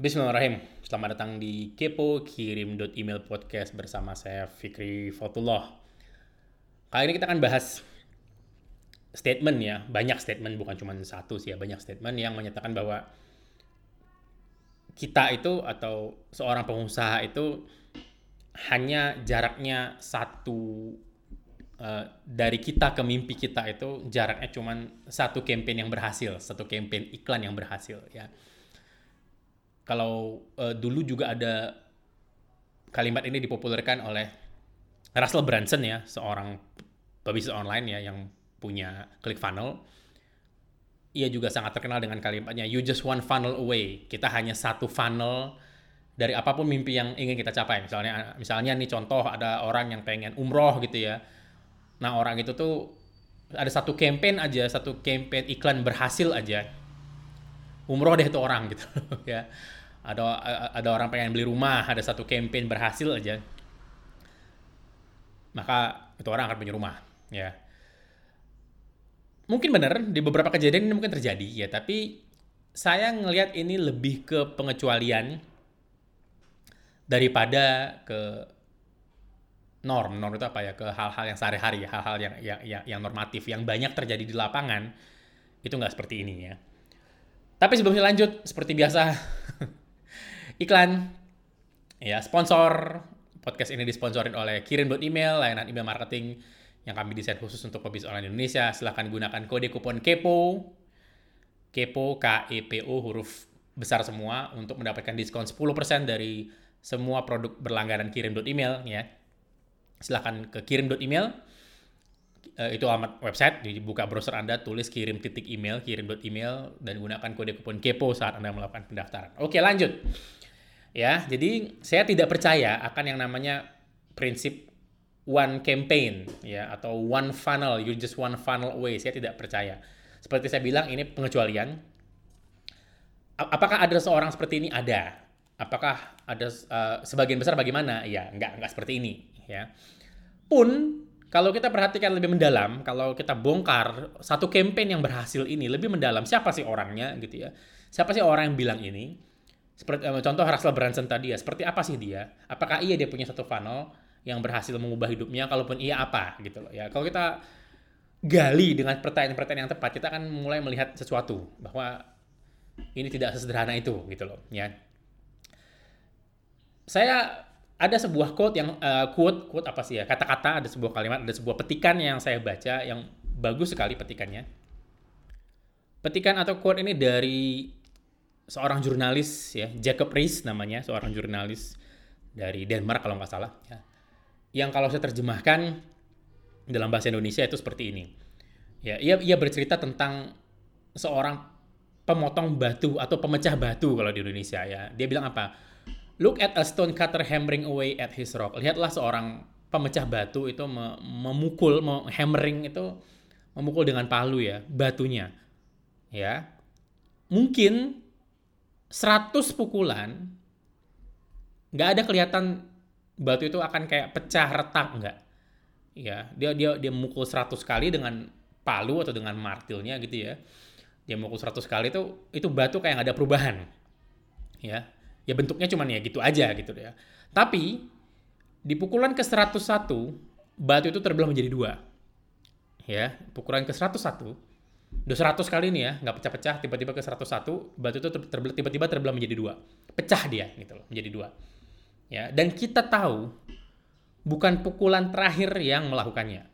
Bismillahirrahmanirrahim. Selamat datang di Kepo Kirim email podcast bersama saya Fikri Fotullah. Kali ini kita akan bahas statement ya, banyak statement bukan cuma satu sih ya, banyak statement yang menyatakan bahwa kita itu atau seorang pengusaha itu hanya jaraknya satu uh, dari kita ke mimpi kita itu jaraknya cuma satu campaign yang berhasil, satu campaign iklan yang berhasil ya kalau uh, dulu juga ada kalimat ini dipopulerkan oleh Russell Brunson ya, seorang pebisnis online ya yang punya ClickFunnels. Ia juga sangat terkenal dengan kalimatnya you just one funnel away. Kita hanya satu funnel dari apa pun mimpi yang ingin kita capai. Misalnya misalnya nih contoh ada orang yang pengen umroh gitu ya. Nah, orang itu tuh ada satu campaign aja, satu campaign iklan berhasil aja. Umroh deh itu orang gitu ya ada ada orang pengen beli rumah, ada satu campaign berhasil aja, maka itu orang akan punya rumah, ya. Mungkin benar di beberapa kejadian ini mungkin terjadi ya, tapi saya ngelihat ini lebih ke pengecualian daripada ke norm. Norm itu apa ya? Ke hal-hal yang sehari-hari, hal-hal yang, yang yang yang normatif yang banyak terjadi di lapangan itu nggak seperti ini ya. Tapi sebelumnya lanjut, seperti biasa, iklan. Ya, sponsor podcast ini disponsorin oleh Kirim Email, layanan email marketing yang kami desain khusus untuk pebisnis online Indonesia. Silahkan gunakan kode kupon KEPO, KEPO, K-E-P-O, huruf besar semua, untuk mendapatkan diskon 10% dari semua produk berlangganan Kirim Email. Ya. Silahkan ke Kirim Email, uh, itu alamat website, dibuka browser Anda, tulis kirim titik email, kirim email, dan gunakan kode kupon KEPO saat Anda melakukan pendaftaran. Oke, lanjut. Ya, jadi saya tidak percaya akan yang namanya prinsip one campaign ya atau one funnel, you just one funnel away. Saya tidak percaya. Seperti saya bilang ini pengecualian. Apakah ada seorang seperti ini? Ada. Apakah ada uh, sebagian besar bagaimana? Ya, enggak enggak seperti ini ya. Pun kalau kita perhatikan lebih mendalam, kalau kita bongkar satu campaign yang berhasil ini lebih mendalam, siapa sih orangnya gitu ya? Siapa sih orang yang bilang ini? Seperti uh, contoh Russell Brunson tadi ya, seperti apa sih dia? Apakah iya dia punya satu funnel yang berhasil mengubah hidupnya? Kalaupun iya apa gitu loh ya. Kalau kita gali dengan pertanyaan-pertanyaan yang tepat, kita akan mulai melihat sesuatu bahwa ini tidak sesederhana itu gitu loh ya. Saya ada sebuah quote yang uh, quote quote apa sih ya? Kata-kata ada sebuah kalimat ada sebuah petikan yang saya baca yang bagus sekali petikannya. Petikan atau quote ini dari seorang jurnalis ya Jacob Rees namanya seorang jurnalis dari Denmark kalau nggak salah ya yang kalau saya terjemahkan dalam bahasa Indonesia itu seperti ini. Ya ia ia bercerita tentang seorang pemotong batu atau pemecah batu kalau di Indonesia ya. Dia bilang apa look at a stone cutter hammering away at his rock. Lihatlah seorang pemecah batu itu memukul hammering itu memukul dengan palu ya batunya. Ya. Mungkin 100 pukulan nggak ada kelihatan batu itu akan kayak pecah retak nggak. Ya dia dia dia mukul 100 kali dengan palu atau dengan martilnya gitu ya. Dia mukul 100 kali itu itu batu kayak nggak ada perubahan. Ya ya bentuknya cuman ya gitu aja gitu ya. Tapi di pukulan ke 101 batu itu terbelah menjadi dua. Ya pukulan ke 101 udah 100 kali ini ya nggak pecah-pecah tiba-tiba ke 101 batu itu terbelah tiba-tiba terbelah menjadi dua. Pecah dia gitu loh menjadi dua. Ya dan kita tahu bukan pukulan terakhir yang melakukannya.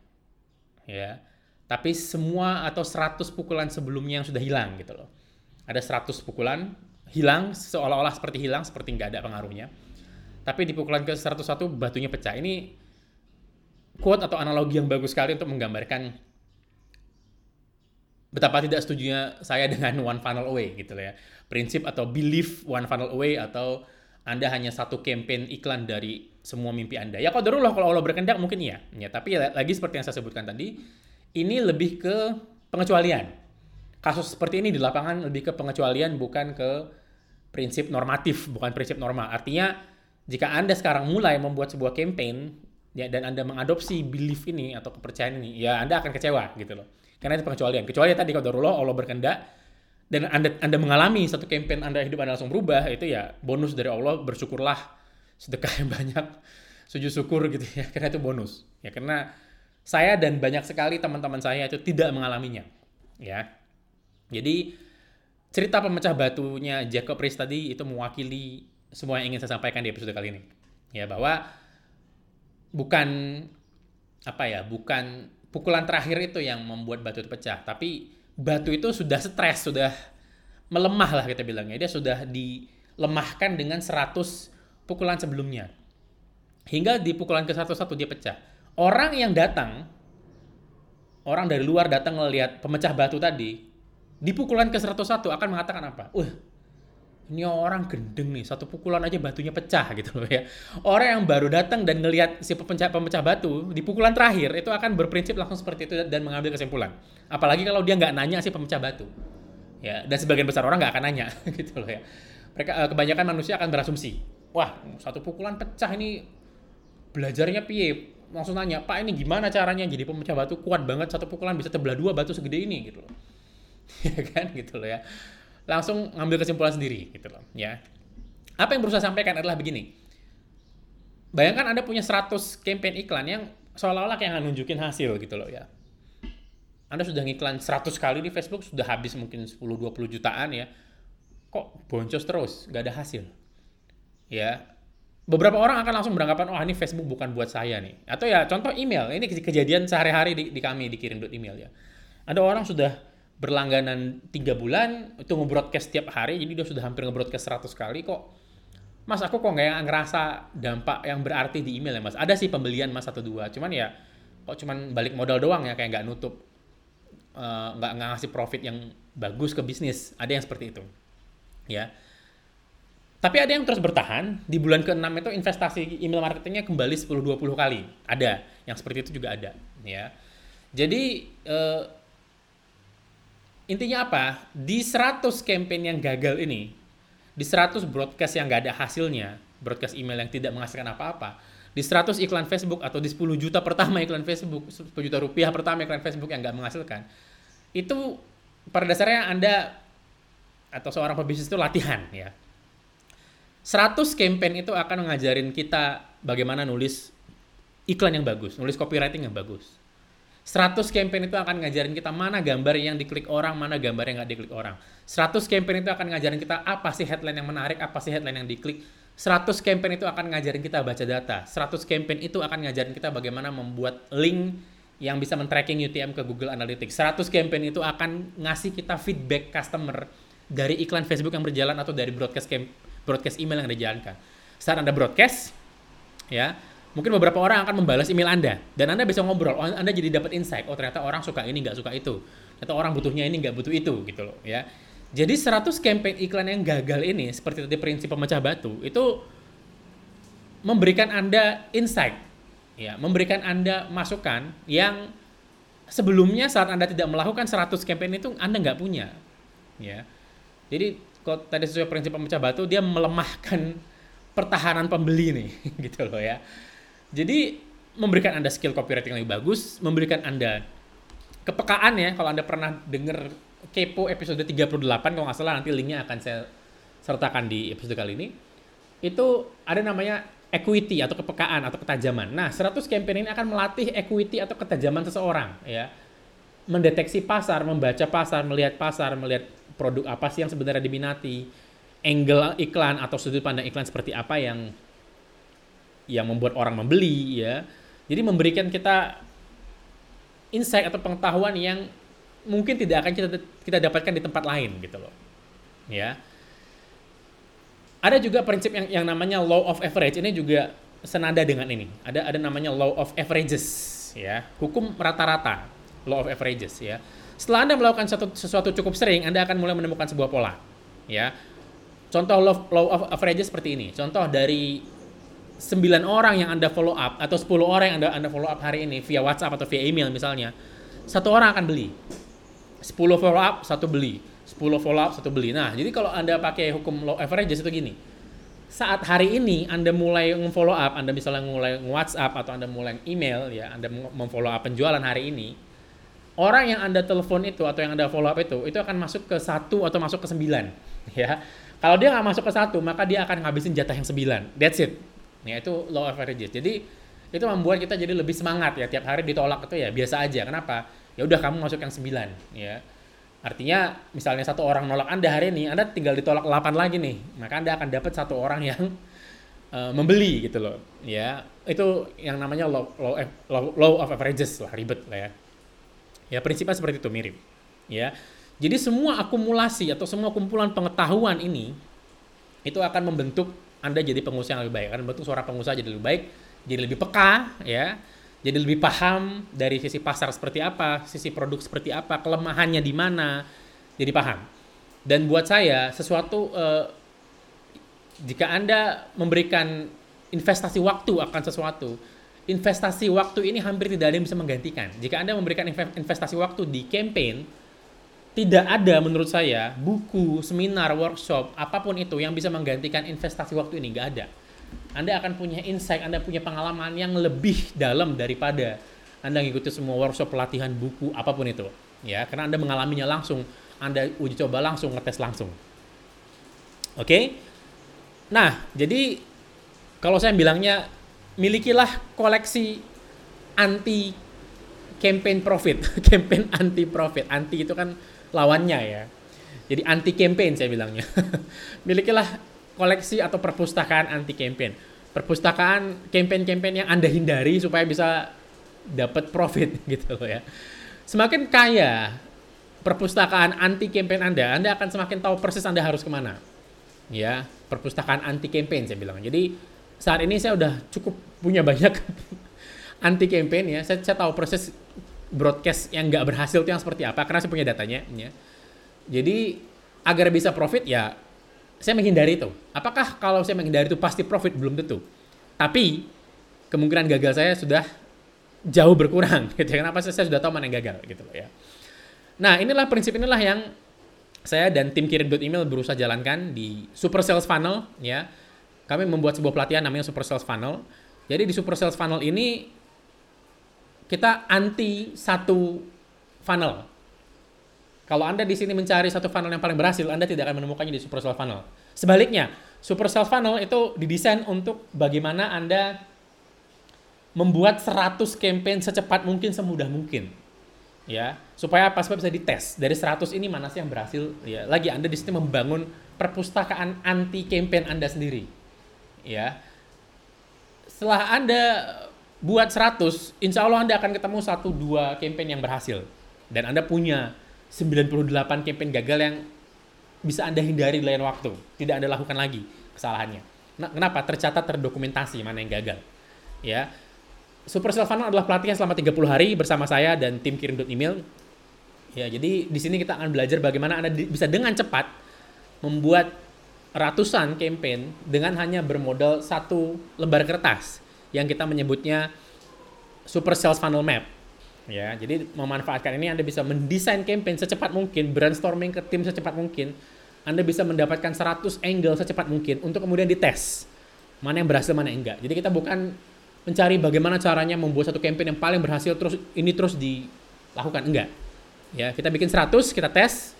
Ya tapi semua atau 100 pukulan sebelumnya yang sudah hilang gitu loh. Ada 100 pukulan hilang seolah-olah seperti hilang seperti nggak ada pengaruhnya tapi di pukulan ke 101 batunya pecah ini quote atau analogi yang bagus sekali untuk menggambarkan betapa tidak setujunya saya dengan one funnel away gitu ya. Prinsip atau belief one funnel away atau Anda hanya satu campaign iklan dari semua mimpi Anda. Ya kalau dulu kalau Allah berkehendak mungkin iya. Ya, tapi lagi seperti yang saya sebutkan tadi, ini lebih ke pengecualian. Kasus seperti ini di lapangan lebih ke pengecualian bukan ke prinsip normatif, bukan prinsip normal. Artinya jika Anda sekarang mulai membuat sebuah campaign ya dan Anda mengadopsi belief ini atau kepercayaan ini, ya Anda akan kecewa gitu loh. Karena itu pengecualian. Kecuali tadi kalau darulah Allah berkehendak dan anda anda mengalami satu campaign anda hidup anda langsung berubah itu ya bonus dari Allah bersyukurlah sedekah yang banyak sujud syukur gitu ya karena itu bonus ya karena saya dan banyak sekali teman-teman saya itu tidak mengalaminya ya jadi cerita pemecah batunya Jacob Riis tadi itu mewakili semua yang ingin saya sampaikan di episode kali ini ya bahwa bukan apa ya bukan pukulan terakhir itu yang membuat batu itu pecah tapi batu itu sudah stres, sudah melemah lah kita bilangnya. Dia sudah dilemahkan dengan 100 pukulan sebelumnya. Hingga di pukulan ke 101 dia pecah. Orang yang datang, orang dari luar datang melihat pemecah batu tadi, di pukulan ke 101 akan mengatakan apa? Wah, ini orang gendeng nih, satu pukulan aja batunya pecah gitu loh ya. Orang yang baru datang dan ngelihat si pemecah, pemecah batu di pukulan terakhir itu akan berprinsip langsung seperti itu dan mengambil kesimpulan. Apalagi kalau dia nggak nanya si pemecah batu. Ya, dan sebagian besar orang nggak akan nanya gitu loh ya. Mereka eh, kebanyakan manusia akan berasumsi, wah satu pukulan pecah ini belajarnya piye? Langsung nanya, Pak ini gimana caranya jadi pemecah batu kuat banget satu pukulan bisa terbelah dua batu segede ini gitu loh. ya kan gitu loh ya langsung ngambil kesimpulan sendiri gitu loh ya. Apa yang berusaha sampaikan adalah begini. Bayangkan Anda punya 100 campaign iklan yang seolah-olah kayak nunjukin hasil gitu loh ya. Anda sudah ngiklan 100 kali di Facebook, sudah habis mungkin 10-20 jutaan ya. Kok boncos terus, gak ada hasil. Ya, beberapa orang akan langsung beranggapan, oh ini Facebook bukan buat saya nih. Atau ya contoh email, ini kejadian sehari-hari di, di kami dikirim email ya. Ada orang sudah berlangganan tiga bulan itu nge-broadcast setiap hari jadi dia sudah hampir nge-broadcast 100 kali kok. Mas aku kok nggak ngerasa dampak yang berarti di email ya mas? Ada sih pembelian mas satu dua cuman ya kok cuman balik modal doang ya kayak nggak nutup eh, nggak uh, ngasih profit yang bagus ke bisnis. Ada yang seperti itu ya. Tapi ada yang terus bertahan. Di bulan ke-6 itu investasi email marketingnya kembali 10-20 kali. Ada. Yang seperti itu juga ada ya. Jadi uh, Intinya apa? Di 100 campaign yang gagal ini, di 100 broadcast yang gak ada hasilnya, broadcast email yang tidak menghasilkan apa-apa, di 100 iklan Facebook atau di 10 juta pertama iklan Facebook, 10 juta rupiah pertama iklan Facebook yang gak menghasilkan, itu pada dasarnya Anda atau seorang pebisnis itu latihan ya. 100 campaign itu akan ngajarin kita bagaimana nulis iklan yang bagus, nulis copywriting yang bagus 100 campaign itu akan ngajarin kita mana gambar yang diklik orang, mana gambar yang nggak diklik orang. 100 campaign itu akan ngajarin kita apa sih headline yang menarik, apa sih headline yang diklik. 100 campaign itu akan ngajarin kita baca data. 100 campaign itu akan ngajarin kita bagaimana membuat link yang bisa men-tracking UTM ke Google Analytics. 100 campaign itu akan ngasih kita feedback customer dari iklan Facebook yang berjalan atau dari broadcast broadcast email yang dijalankan. Saat Anda broadcast, ya, mungkin beberapa orang akan membalas email Anda dan Anda bisa ngobrol, oh, Anda jadi dapat insight, oh ternyata orang suka ini nggak suka itu, atau orang butuhnya ini nggak butuh itu gitu loh ya. Jadi 100 campaign iklan yang gagal ini seperti tadi prinsip pemecah batu itu memberikan Anda insight ya, memberikan Anda masukan yang sebelumnya saat Anda tidak melakukan 100 campaign itu Anda nggak punya ya. Jadi kalau tadi sesuai prinsip pemecah batu dia melemahkan pertahanan pembeli nih gitu loh ya jadi memberikan Anda skill copywriting yang lebih bagus, memberikan Anda kepekaan ya, kalau Anda pernah dengar Kepo episode 38, kalau nggak salah nanti linknya akan saya sertakan di episode kali ini, itu ada namanya equity atau kepekaan atau ketajaman. Nah, 100 campaign ini akan melatih equity atau ketajaman seseorang ya. Mendeteksi pasar, membaca pasar, melihat pasar, melihat produk apa sih yang sebenarnya diminati, angle iklan atau sudut pandang iklan seperti apa yang yang membuat orang membeli ya. Jadi memberikan kita insight atau pengetahuan yang mungkin tidak akan kita kita dapatkan di tempat lain gitu loh. Ya. Ada juga prinsip yang yang namanya law of average ini juga senada dengan ini. Ada ada namanya law of averages ya. Hukum rata-rata, law of averages ya. Setelah Anda melakukan sesuatu, sesuatu cukup sering, Anda akan mulai menemukan sebuah pola. Ya. Contoh law, law of averages seperti ini. Contoh dari 9 orang yang Anda follow up atau 10 orang yang Anda, Anda follow up hari ini via WhatsApp atau via email misalnya, satu orang akan beli. 10 follow up, satu beli. 10 follow up, satu beli. Nah, jadi kalau Anda pakai hukum low average itu gini. Saat hari ini Anda mulai follow up, Anda misalnya mulai WhatsApp atau Anda mulai email ya, Anda memfollow up penjualan hari ini, orang yang Anda telepon itu atau yang Anda follow up itu, itu akan masuk ke satu atau masuk ke sembilan. Ya. Kalau dia nggak masuk ke satu, maka dia akan ngabisin jatah yang sembilan. That's it. Ya, itu of averages. Jadi, itu membuat kita jadi lebih semangat ya. Tiap hari ditolak itu ya biasa aja. Kenapa? Ya udah kamu masuk yang sembilan. Ya. Artinya, misalnya satu orang nolak Anda hari ini, Anda tinggal ditolak 8 lagi nih. Maka Anda akan dapat satu orang yang uh, membeli gitu loh. Ya, itu yang namanya law, law, law, law of averages lah, ribet lah ya. Ya, prinsipnya seperti itu mirip. Ya. Jadi semua akumulasi atau semua kumpulan pengetahuan ini itu akan membentuk Anda jadi pengusaha yang lebih baik. Akan membentuk seorang pengusaha jadi lebih baik, jadi lebih peka, ya. Jadi lebih paham dari sisi pasar seperti apa, sisi produk seperti apa, kelemahannya di mana. Jadi paham. Dan buat saya sesuatu eh, jika Anda memberikan investasi waktu akan sesuatu, investasi waktu ini hampir tidak ada yang bisa menggantikan. Jika Anda memberikan investasi waktu di campaign, tidak ada menurut saya buku, seminar, workshop, apa pun itu yang bisa menggantikan investasi waktu ini, nggak ada. Anda akan punya insight, Anda punya pengalaman yang lebih dalam daripada Anda mengikuti semua workshop, pelatihan, buku, apa pun itu. Ya, karena Anda mengalaminya langsung, Anda uji coba langsung, ngetes langsung. Oke? Okay? Nah, jadi kalau saya bilangnya milikilah koleksi anti campaign profit, campaign anti profit. Anti itu kan lawannya ya. Jadi anti campaign saya bilangnya. Milikilah koleksi atau perpustakaan anti campaign. Perpustakaan campaign-campaign yang Anda hindari supaya bisa dapat profit gitu loh ya. Semakin kaya perpustakaan anti campaign Anda, Anda akan semakin tahu persis Anda harus ke mana. Ya, perpustakaan anti campaign saya bilang. Jadi saat ini saya udah cukup punya banyak anti campaign ya. Saya, saya tahu proses broadcast yang nggak berhasil itu yang seperti apa karena saya punya datanya ya. Jadi agar bisa profit ya saya menghindari itu. Apakah kalau saya menghindari itu pasti profit belum tentu. Tapi kemungkinan gagal saya sudah jauh berkurang gitu. Kenapa saya sudah tahu mana yang gagal gitu ya. Nah, inilah prinsip inilah yang saya dan tim kirim email berusaha jalankan di Super Sales Funnel ya. Kami membuat sebuah pelatihan namanya Super Sales Funnel. Jadi di Super Sales Funnel ini kita anti satu funnel. Kalau Anda di sini mencari satu funnel yang paling berhasil, Anda tidak akan menemukannya di super sales funnel. Sebaliknya, super sales funnel itu didesain untuk bagaimana Anda membuat 100 campaign secepat mungkin, semudah mungkin. Ya, supaya apa? Supaya bisa dites. Dari 100 ini mana sih yang berhasil? Ya, lagi Anda di sini membangun perpustakaan anti campaign Anda sendiri. Ya. Setelah Anda buat 100, insya Allah Anda akan ketemu satu dua campaign yang berhasil. Dan Anda punya 98 campaign gagal yang bisa Anda hindari lain waktu. Tidak Anda lakukan lagi kesalahannya. Nah, kenapa? Tercatat terdokumentasi mana yang gagal. Ya. Super Funnel adalah pelatihan selama 30 hari bersama saya dan tim kirim email. Ya, jadi di sini kita akan belajar bagaimana Anda bisa dengan cepat membuat ratusan campaign dengan hanya bermodal satu lembar kertas yang kita menyebutnya super sales funnel map. Ya, jadi memanfaatkan ini Anda bisa mendesain campaign secepat mungkin, brainstorming ke tim secepat mungkin. Anda bisa mendapatkan 100 angle secepat mungkin untuk kemudian dites. Mana yang berhasil, mana yang enggak. Jadi kita bukan mencari bagaimana caranya membuat satu campaign yang paling berhasil terus ini terus dilakukan, enggak. Ya, kita bikin 100, kita tes.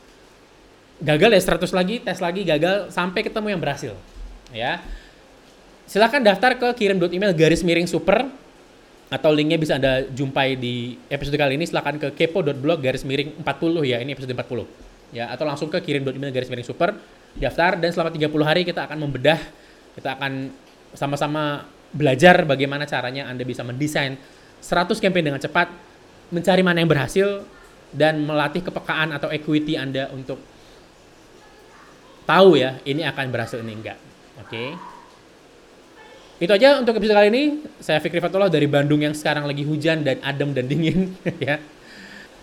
Gagal ya 100 lagi, tes lagi, gagal sampai ketemu yang berhasil. Ya silahkan daftar ke kirim email garis miring super atau linknya bisa anda jumpai di episode kali ini. Silahkan ke kepo.blog garis miring 40 ya ini episode 40 ya atau langsung ke kirim email garis miring super daftar dan selama 30 hari kita akan membedah kita akan sama-sama belajar bagaimana caranya anda bisa mendesain 100 campaign dengan cepat mencari mana yang berhasil dan melatih kepekaan atau equity anda untuk tahu ya ini akan berhasil ini enggak. Oke? okay? Itu aja untuk episode kali ini. Saya Fikri Fatullah dari Bandung yang sekarang lagi hujan dan adem dan dingin ya.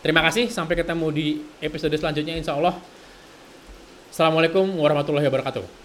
Terima kasih, sampai ketemu di episode selanjutnya insya Allah. Assalamualaikum warahmatullahi wabarakatuh.